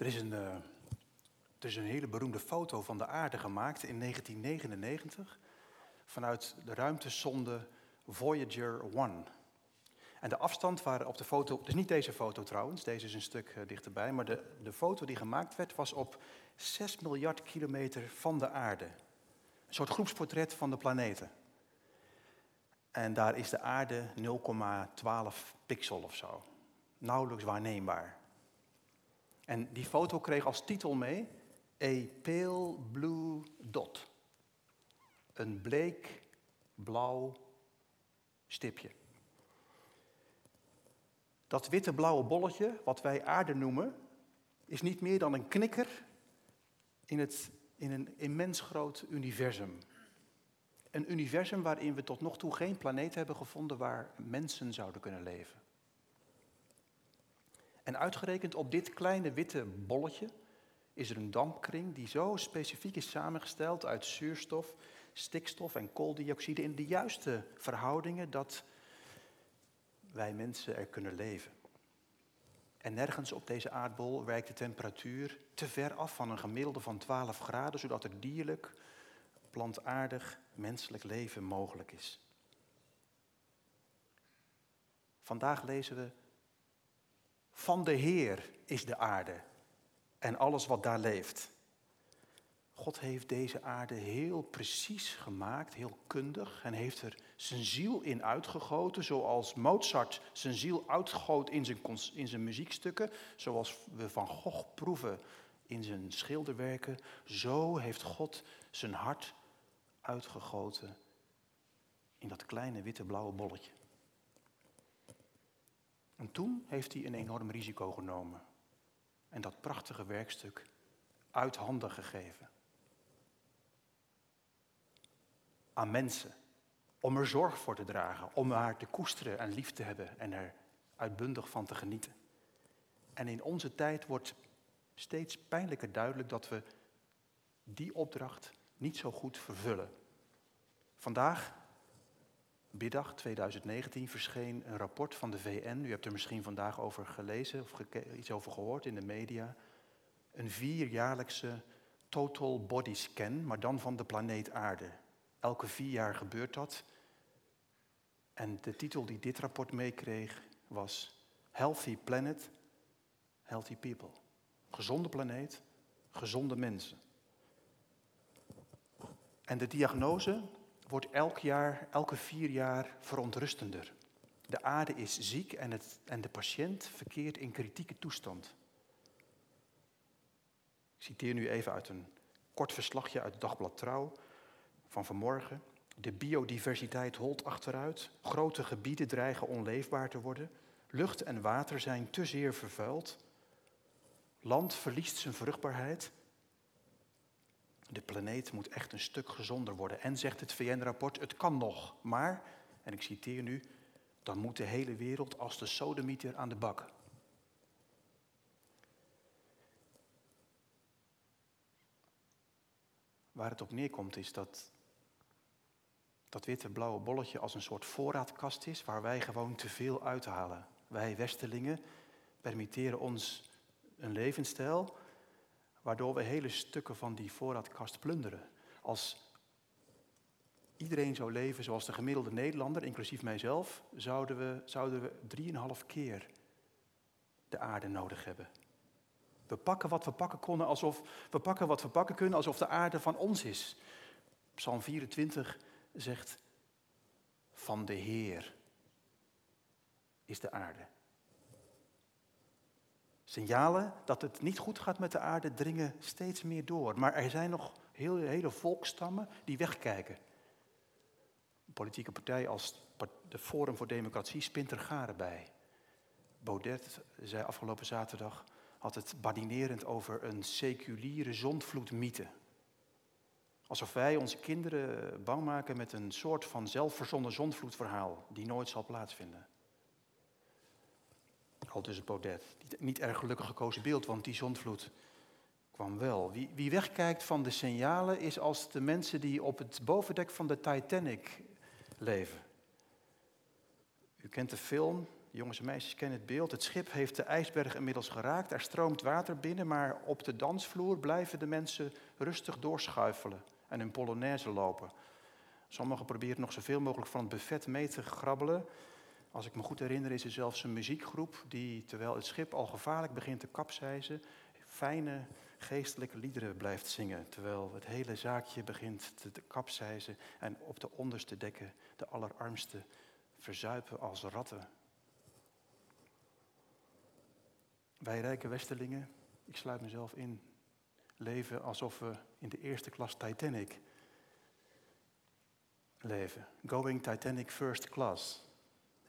Er is een, uh, er is een hele beroemde foto van de aarde gemaakt in 1999 vanuit de ruimtesonde Voyager 1. En de afstand waar op de foto, dus niet deze foto trouwens, deze is een stuk uh, dichterbij, maar de, de foto die gemaakt werd was op 6 miljard kilometer van de aarde. Een soort groepsportret van de planeten. En daar is de aarde 0,12 pixel of zo. Nauwelijks waarneembaar. En die foto kreeg als titel mee A Pale Blue Dot. Een bleek blauw stipje. Dat witte blauwe bolletje, wat wij aarde noemen, is niet meer dan een knikker in, het, in een immens groot universum. Een universum waarin we tot nog toe geen planeet hebben gevonden waar mensen zouden kunnen leven. En uitgerekend op dit kleine witte bolletje is er een dampkring die zo specifiek is samengesteld uit zuurstof, stikstof en kooldioxide in de juiste verhoudingen dat wij mensen er kunnen leven. En nergens op deze aardbol wijkt de temperatuur te ver af van een gemiddelde van 12 graden, zodat er dierlijk, plantaardig, menselijk leven mogelijk is. Vandaag lezen we van de Heer is de aarde en alles wat daar leeft. God heeft deze aarde heel precies gemaakt, heel kundig, en heeft er zijn ziel in uitgegoten, zoals Mozart zijn ziel uitgoot in zijn, in zijn muziekstukken, zoals we van Gogh proeven in zijn schilderwerken. Zo heeft God zijn hart uitgegoten in dat kleine witte blauwe bolletje. En toen heeft hij een enorm risico genomen en dat prachtige werkstuk uit handen gegeven. Aan mensen, om er zorg voor te dragen, om haar te koesteren en lief te hebben en er uitbundig van te genieten. En in onze tijd wordt steeds pijnlijker duidelijk dat we die opdracht niet zo goed vervullen. Vandaag Middag 2019 verscheen een rapport van de VN. U hebt er misschien vandaag over gelezen of iets over gehoord in de media. Een vierjaarlijkse total body scan, maar dan van de planeet Aarde. Elke vier jaar gebeurt dat. En de titel die dit rapport meekreeg was Healthy Planet, Healthy People. Gezonde planeet, gezonde mensen. En de diagnose wordt elk jaar, elke vier jaar verontrustender. De aarde is ziek en, het, en de patiënt verkeert in kritieke toestand. Ik citeer nu even uit een kort verslagje uit het dagblad Trouw van vanmorgen. De biodiversiteit holt achteruit, grote gebieden dreigen onleefbaar te worden, lucht en water zijn te zeer vervuild, land verliest zijn vruchtbaarheid de planeet moet echt een stuk gezonder worden. En zegt het VN-rapport, het kan nog, maar, en ik citeer nu, dan moet de hele wereld als de sodemieter aan de bak. Waar het op neerkomt is dat dat witte blauwe bolletje als een soort voorraadkast is waar wij gewoon te veel uithalen. Wij Westelingen permitteren ons een levensstijl waardoor we hele stukken van die voorraadkast plunderen. Als iedereen zou leven zoals de gemiddelde Nederlander, inclusief mijzelf, zouden we, zouden we drieënhalf keer de aarde nodig hebben. We pakken wat we pakken konden alsof we pakken wat we pakken kunnen alsof de aarde van ons is. Psalm 24 zegt: Van de Heer is de aarde. Signalen dat het niet goed gaat met de aarde dringen steeds meer door. Maar er zijn nog heel, hele volkstammen die wegkijken. Een politieke partij als de Forum voor Democratie spint er garen bij. Baudet zei afgelopen zaterdag, had het badinerend over een seculiere zondvloedmythe. Alsof wij onze kinderen bang maken met een soort van zelfverzonnen zondvloedverhaal die nooit zal plaatsvinden. Al dus Baudet. Niet erg gelukkig gekozen beeld, want die zondvloed kwam wel. Wie, wie wegkijkt van de signalen is als de mensen die op het bovendek van de Titanic leven. U kent de film, Jongens en meisjes kennen het beeld. Het schip heeft de ijsberg inmiddels geraakt. Er stroomt water binnen, maar op de dansvloer blijven de mensen rustig doorschuifelen en hun polonaise lopen. Sommigen proberen nog zoveel mogelijk van het buffet mee te grabbelen. Als ik me goed herinner is er zelfs een muziekgroep die, terwijl het schip al gevaarlijk begint te kapseizen, fijne geestelijke liederen blijft zingen. Terwijl het hele zaakje begint te kapseizen en op de onderste dekken de allerarmsten verzuipen als ratten. Wij rijke Westerlingen, ik sluit mezelf in, leven alsof we in de eerste klas Titanic leven. Going Titanic First Class.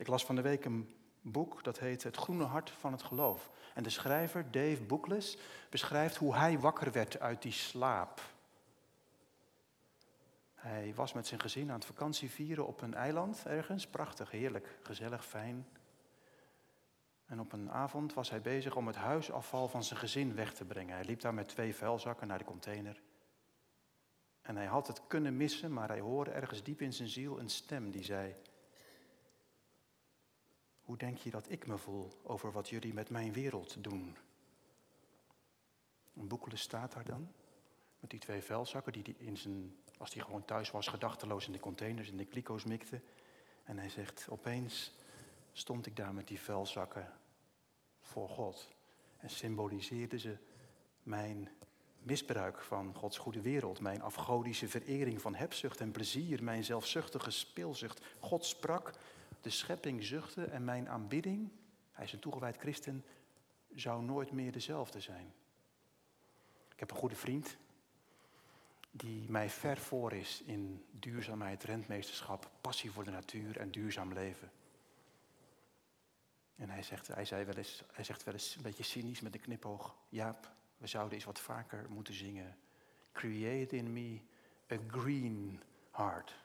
Ik las van de week een boek dat heet Het Groene Hart van het Geloof. En de schrijver, Dave Bookless, beschrijft hoe hij wakker werd uit die slaap. Hij was met zijn gezin aan het vakantie vieren op een eiland ergens. Prachtig, heerlijk, gezellig, fijn. En op een avond was hij bezig om het huisafval van zijn gezin weg te brengen. Hij liep daar met twee vuilzakken naar de container. En hij had het kunnen missen, maar hij hoorde ergens diep in zijn ziel een stem die zei: Hoe denk je dat ik me voel over wat jullie met mijn wereld doen? Een boekele staat daar dan, met die twee vuilzakken die hij in zijn, als hij gewoon thuis was, gedachteloos in de containers, in de kliko's mikte. En hij zegt: Opeens stond ik daar met die vuilzakken voor God en symboliseerde ze mijn misbruik van Gods goede wereld, mijn afgodische verering van hebzucht en plezier, mijn zelfzuchtige speelzucht. God sprak, de schepping zuchtte en mijn aanbidding, hij is een toegewijd christen, zou nooit meer dezelfde zijn. Ik heb een goede vriend die mij ver voor is in duurzaamheid, rentmeesterschap, passie voor de natuur en duurzaam leven. En hij zegt, hij, zei wel eens, hij zegt wel eens een beetje cynisch met een knipoog, Jaap, we zouden eens wat vaker moeten zingen. Create in me a green heart,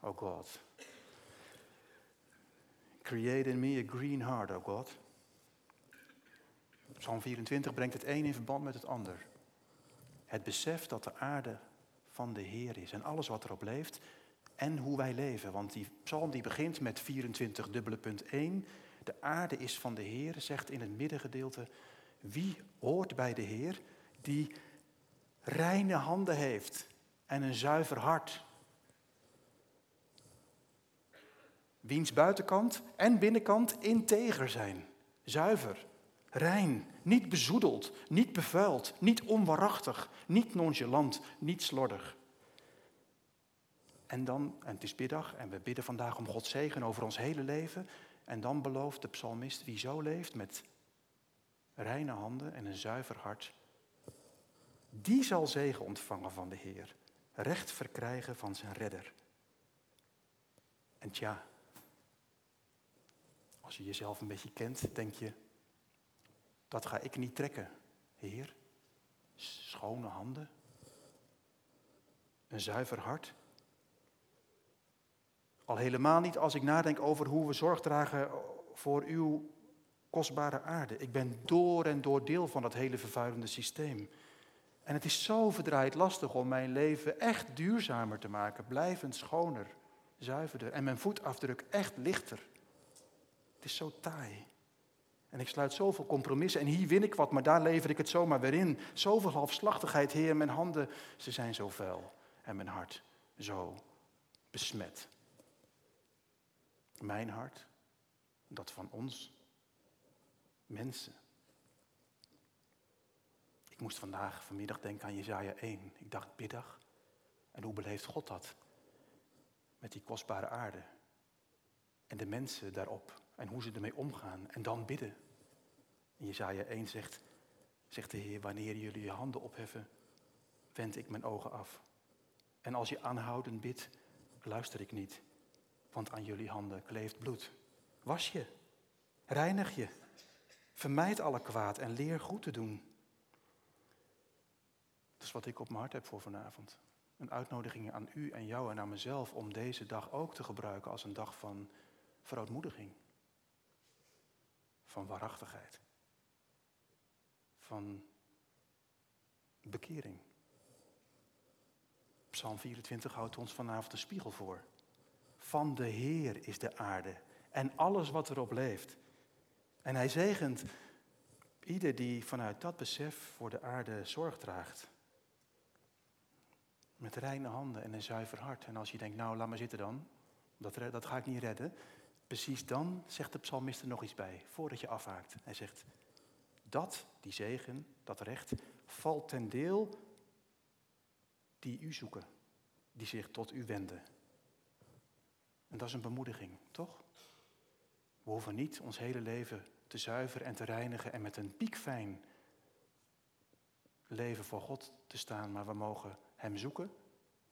oh God. Create in me a green heart, oh God. Psalm 24 brengt het een in verband met het ander. Het besef dat de aarde van de Heer is en alles wat erop leeft en hoe wij leven. Want die psalm die begint met 24 dubbele punt 1. De aarde is van de Heer, zegt in het middengedeelte wie hoort bij de Heer? Die reine handen heeft en een zuiver hart. Wiens buitenkant en binnenkant integer zijn. Zuiver, rein, niet bezoedeld, niet bevuild, niet onwaarachtig, niet nonchalant, niet slordig. En dan, en het is biddag en we bidden vandaag om Gods zegen over ons hele leven. En dan belooft de psalmist wie zo leeft met reine handen en een zuiver hart, die zal zegen ontvangen van de Heer, recht verkrijgen van zijn redder. En tja, als je jezelf een beetje kent, denk je, dat ga ik niet trekken, Heer. Schone handen, een zuiver hart. Al helemaal niet als ik nadenk over hoe we zorg dragen voor uw kostbare aarde. Ik ben door en door deel van dat hele vervuilende systeem. En het is zo verdraaid lastig om mijn leven echt duurzamer te maken, blijvend schoner, zuiverder en mijn voetafdruk echt lichter. Het is zo taai. En ik sluit zoveel compromissen en hier win ik wat, maar daar lever ik het zomaar weer in. Zoveel halfslachtigheid, Heer, mijn handen, ze zijn zo vuil en mijn hart zo besmet. Mijn hart, dat van ons mensen. Ik moest vandaag, vanmiddag denken aan Jezaja 1. Ik dacht, biddag. En hoe beleeft God dat? Met die kostbare aarde. En de mensen daarop. En hoe ze ermee omgaan. En dan bidden. In Jezaja 1 zegt, zegt de Heer, wanneer jullie je handen opheffen, wend ik mijn ogen af. En als je aanhoudend bidt, luister ik niet. Want aan jullie handen kleeft bloed. Was je, reinig je, Vermijd alle kwaad en leer goed te doen. Dat is wat ik op mijn hart heb voor vanavond. Een uitnodiging aan u en jou en aan mezelf om deze dag ook te gebruiken als een dag van verootmoediging. Van waarachtigheid. Van bekering. Psalm 24 houdt ons vanavond een spiegel voor. Van de Heer is de aarde en alles wat erop leeft En hij zegent ieder die vanuit dat besef voor de aarde zorg draagt. Met reine handen en een zuiver hart. En als je denkt, nou laat maar zitten dan, dat, dat ga ik niet redden. Precies dan zegt de psalmist er nog iets bij, voordat je afhaakt. Hij zegt, dat, die zegen, dat recht, valt ten deel die u zoeken, die zich tot u wenden. En dat is een bemoediging, toch? We hoeven niet ons hele leven te zuiveren en te reinigen en met een piekfijn leven voor God te staan, maar we mogen Hem zoeken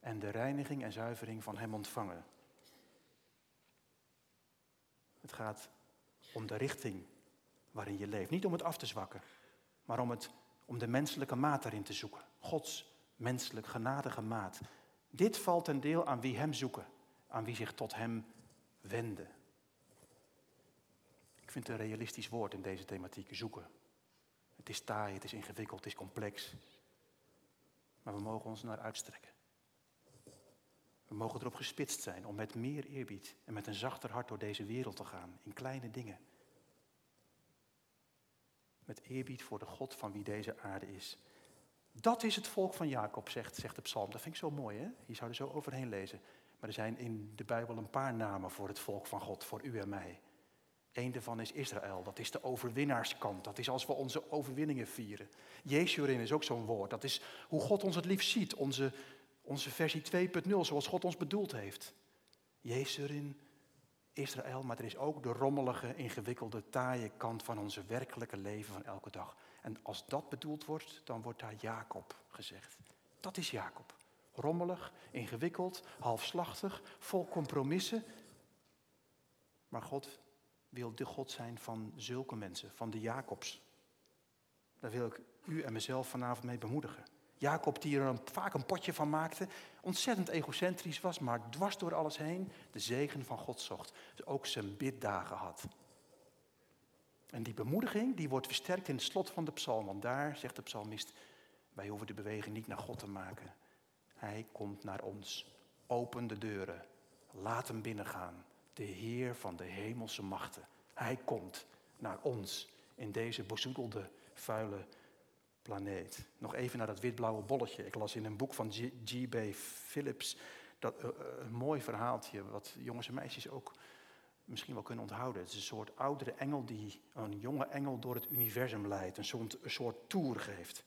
en de reiniging en zuivering van Hem ontvangen. Het gaat om de richting waarin je leeft. Niet om het af te zwakken, maar om, het, om de menselijke maat daarin te zoeken. Gods menselijk genadige maat. Dit valt ten deel aan wie Hem zoeken, aan wie zich tot Hem wenden. Ik vind het een realistisch woord in deze thematiek, zoeken. Het is taai, het is ingewikkeld, het is complex. Maar we mogen ons naar uitstrekken. We mogen erop gespitst zijn om met meer eerbied en met een zachter hart door deze wereld te gaan, in kleine dingen. Met eerbied voor de God van wie deze aarde is. Dat is het volk van Jacob, zegt, zegt de psalm. Dat vind ik zo mooi, hè? Je zou er zo overheen lezen. Maar er zijn in de Bijbel een paar namen voor het volk van God, voor u en mij. Eén daarvan is Israël, dat is de overwinnaarskant. Dat is als we onze overwinningen vieren. Jezurin is ook zo'n woord. Dat is hoe God ons het liefst ziet. Onze, onze versie 2.0, zoals God ons bedoeld heeft. Jezurin, Israël, maar er is ook de rommelige, ingewikkelde, taaie kant van onze werkelijke leven van elke dag. En als dat bedoeld wordt, dan wordt daar Jacob gezegd. Dat is Jacob. Rommelig, ingewikkeld, halfslachtig, vol compromissen. Maar God wil de God zijn van zulke mensen, van de Jacobs. Daar wil ik u en mezelf vanavond mee bemoedigen. Jacob die er vaak een potje van maakte, ontzettend egocentrisch was, maar dwars door alles heen de zegen van God zocht. Dus ook zijn biddagen had. En die bemoediging die wordt versterkt in het slot van de psalm. Want daar zegt de psalmist, wij hoeven de beweging niet naar God te maken. Hij komt naar ons. Open de deuren. Laat hem binnengaan de Heer van de hemelse machten. Hij komt naar ons in deze bezoedelde, vuile planeet. Nog even naar dat witblauwe bolletje. Ik las in een boek van G.B. Phillips dat, uh, een mooi verhaaltje, wat jongens en meisjes ook misschien wel kunnen onthouden. Het is een soort oudere engel die een jonge engel door het universum leidt, een soort, soort tour geeft.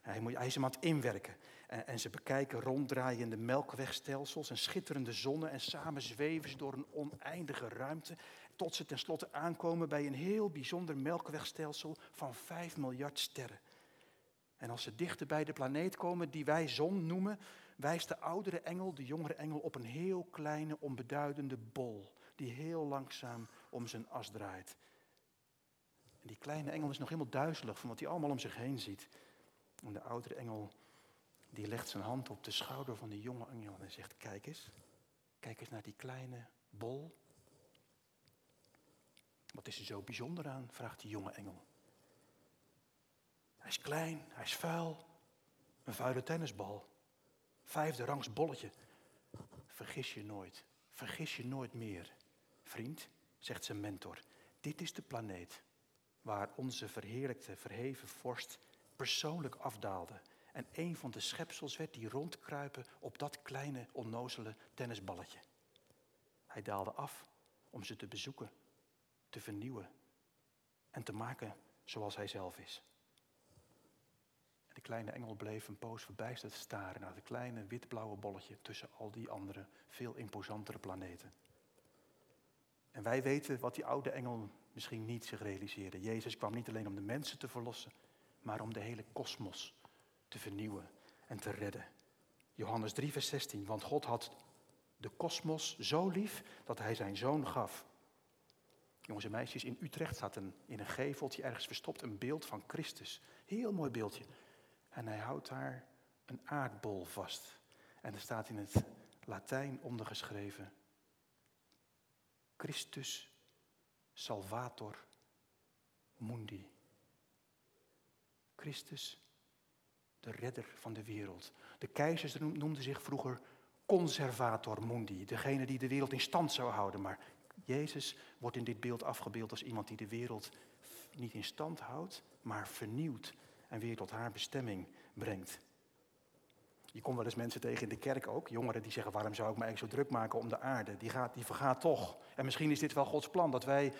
Hij, moet, hij is hem aan het inwerken. En, en, ze bekijken ronddraaiende melkwegstelsels en schitterende zonnen. En samen zweven ze door een oneindige ruimte. Tot ze tenslotte aankomen bij een heel bijzonder melkwegstelsel van 5 miljard sterren. En als ze dichter bij de planeet komen die wij zon noemen, wijst de oudere engel de jongere engel op een heel kleine, onbeduidende bol. Die heel langzaam om zijn as draait. En die kleine engel is nog helemaal duizelig van wat hij allemaal om zich heen ziet. En de oudere engel die legt zijn hand op de schouder van de jonge engel en zegt, kijk eens, kijk eens naar die kleine bol. Wat is er zo bijzonder aan, vraagt die jonge engel. Hij is klein, hij is vuil, een vuile tennisbal. Vijfde rangs bolletje. Vergis je nooit, vergis je nooit meer. Vriend, zegt zijn mentor, dit is de planeet waar onze verheerlijkte, verheven vorst persoonlijk afdaalde. En een van de schepsels werd die rondkruipen op dat kleine, onnozele tennisballetje. Hij daalde af om ze te bezoeken, te vernieuwen en te maken zoals hij zelf is. Kleine engel bleef een poos verbijsterd staren naar het kleine witblauwe bolletje tussen al die andere, veel imposantere planeten. En wij weten wat die oude engel misschien niet zich realiseerde. Jezus kwam niet alleen om de mensen te verlossen, maar om de hele kosmos te vernieuwen en te redden. Johannes 3, vers 16. Want God had de kosmos zo lief dat hij zijn zoon gaf. Jongens en meisjes, in Utrecht staat een, in een geveltje ergens verstopt een beeld van Christus. Heel mooi beeldje. En hij houdt daar een aardbol vast. En er staat in het Latijn ondergeschreven: Christus Salvator Mundi. Christus, de redder van de wereld. De keizers noemden zich vroeger conservator mundi, degene die de wereld in stand zou houden. Maar Jezus wordt in dit beeld afgebeeld als iemand die de wereld niet in stand houdt, maar vernieuwt en weer tot haar bestemming brengt. Je komt wel eens mensen tegen in de kerk ook, jongeren die zeggen: waarom zou ik me eigenlijk zo druk maken om de aarde? Die, gaat, die vergaat toch. En misschien is dit wel Gods plan, dat, wij,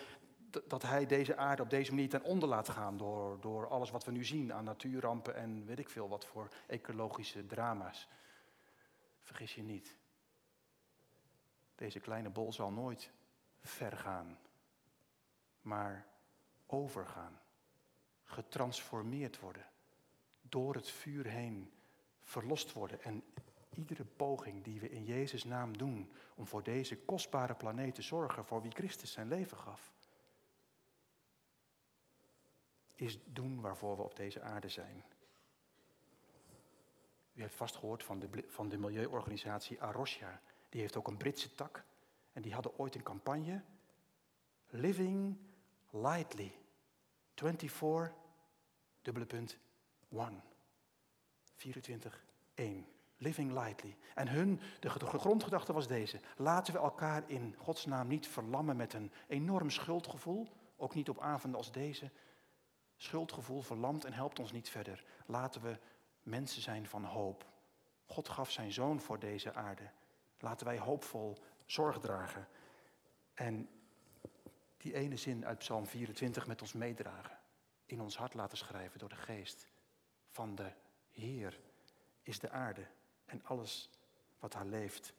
dat Hij deze aarde op deze manier ten onder laat gaan door, door alles wat we nu zien aan natuurrampen en weet ik veel wat voor ecologische drama's. Vergis je niet. Deze kleine bol zal nooit vergaan, maar overgaan, getransformeerd worden, door het vuur heen verlost worden. En iedere poging die we in Jezus' naam doen om voor deze kostbare planeet te zorgen, voor wie Christus zijn leven gaf, is doen waarvoor we op deze aarde zijn. U heeft vast gehoord van de, van de milieuorganisatie Arosha. Die heeft ook een Britse tak. En die hadden ooit een campagne. Living lightly. 24, dubbele punt, 1. 24, 1. Living lightly. En hun, de, grondgedachte was deze. Laten we elkaar in Gods naam niet verlammen met een enorm schuldgevoel. Ook niet op avonden als deze. Schuldgevoel verlamt en helpt ons niet verder. Laten we mensen zijn van hoop. God gaf zijn zoon voor deze aarde. Laten wij hoopvol zorg dragen. En die ene zin uit Psalm 24 met ons meedragen. In ons hart laten schrijven door de geest. Van de Heer is de aarde en alles wat haar leeft.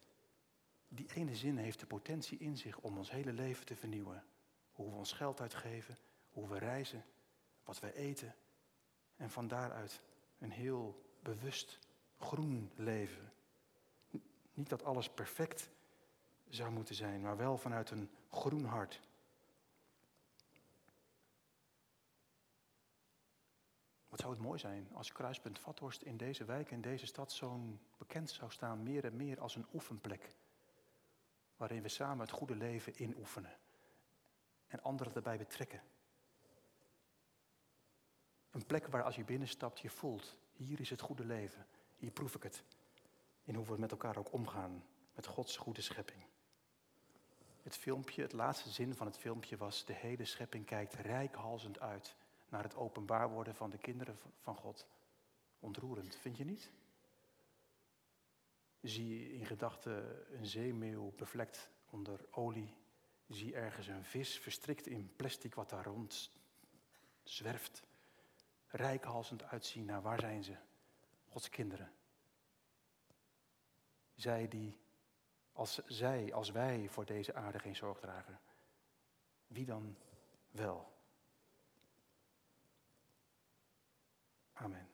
Die ene zin heeft de potentie in zich om ons hele leven te vernieuwen. Hoe we ons geld uitgeven, hoe we reizen, wat we eten. En van daaruit een heel bewust groen leven. Niet dat alles perfect zou moeten zijn, maar wel vanuit een groen hart. Wat zou het mooi zijn als Kruispunt Vathorst in deze wijk, in deze stad, zo'n bekend zou staan, meer en meer als een oefenplek. Waarin we samen het goede leven inoefenen en anderen erbij betrekken. Een plek waar als je binnenstapt je voelt, hier is het goede leven, hier proef ik het. In hoe we met elkaar ook omgaan, met Gods goede schepping. Het filmpje, het laatste zin van het filmpje was, de hele schepping kijkt rijkhalzend uit naar het openbaar worden van de kinderen van God. Ontroerend, vind je niet? Zie in gedachten een zeemeeuw bevlekt onder olie. Zie ergens een vis verstrikt in plastic wat daar rond zwerft rijkhalsend uitzien naar waar zijn ze? Gods kinderen. Zij die, als zij, als wij voor deze aarde geen zorg dragen, wie dan wel? Amen.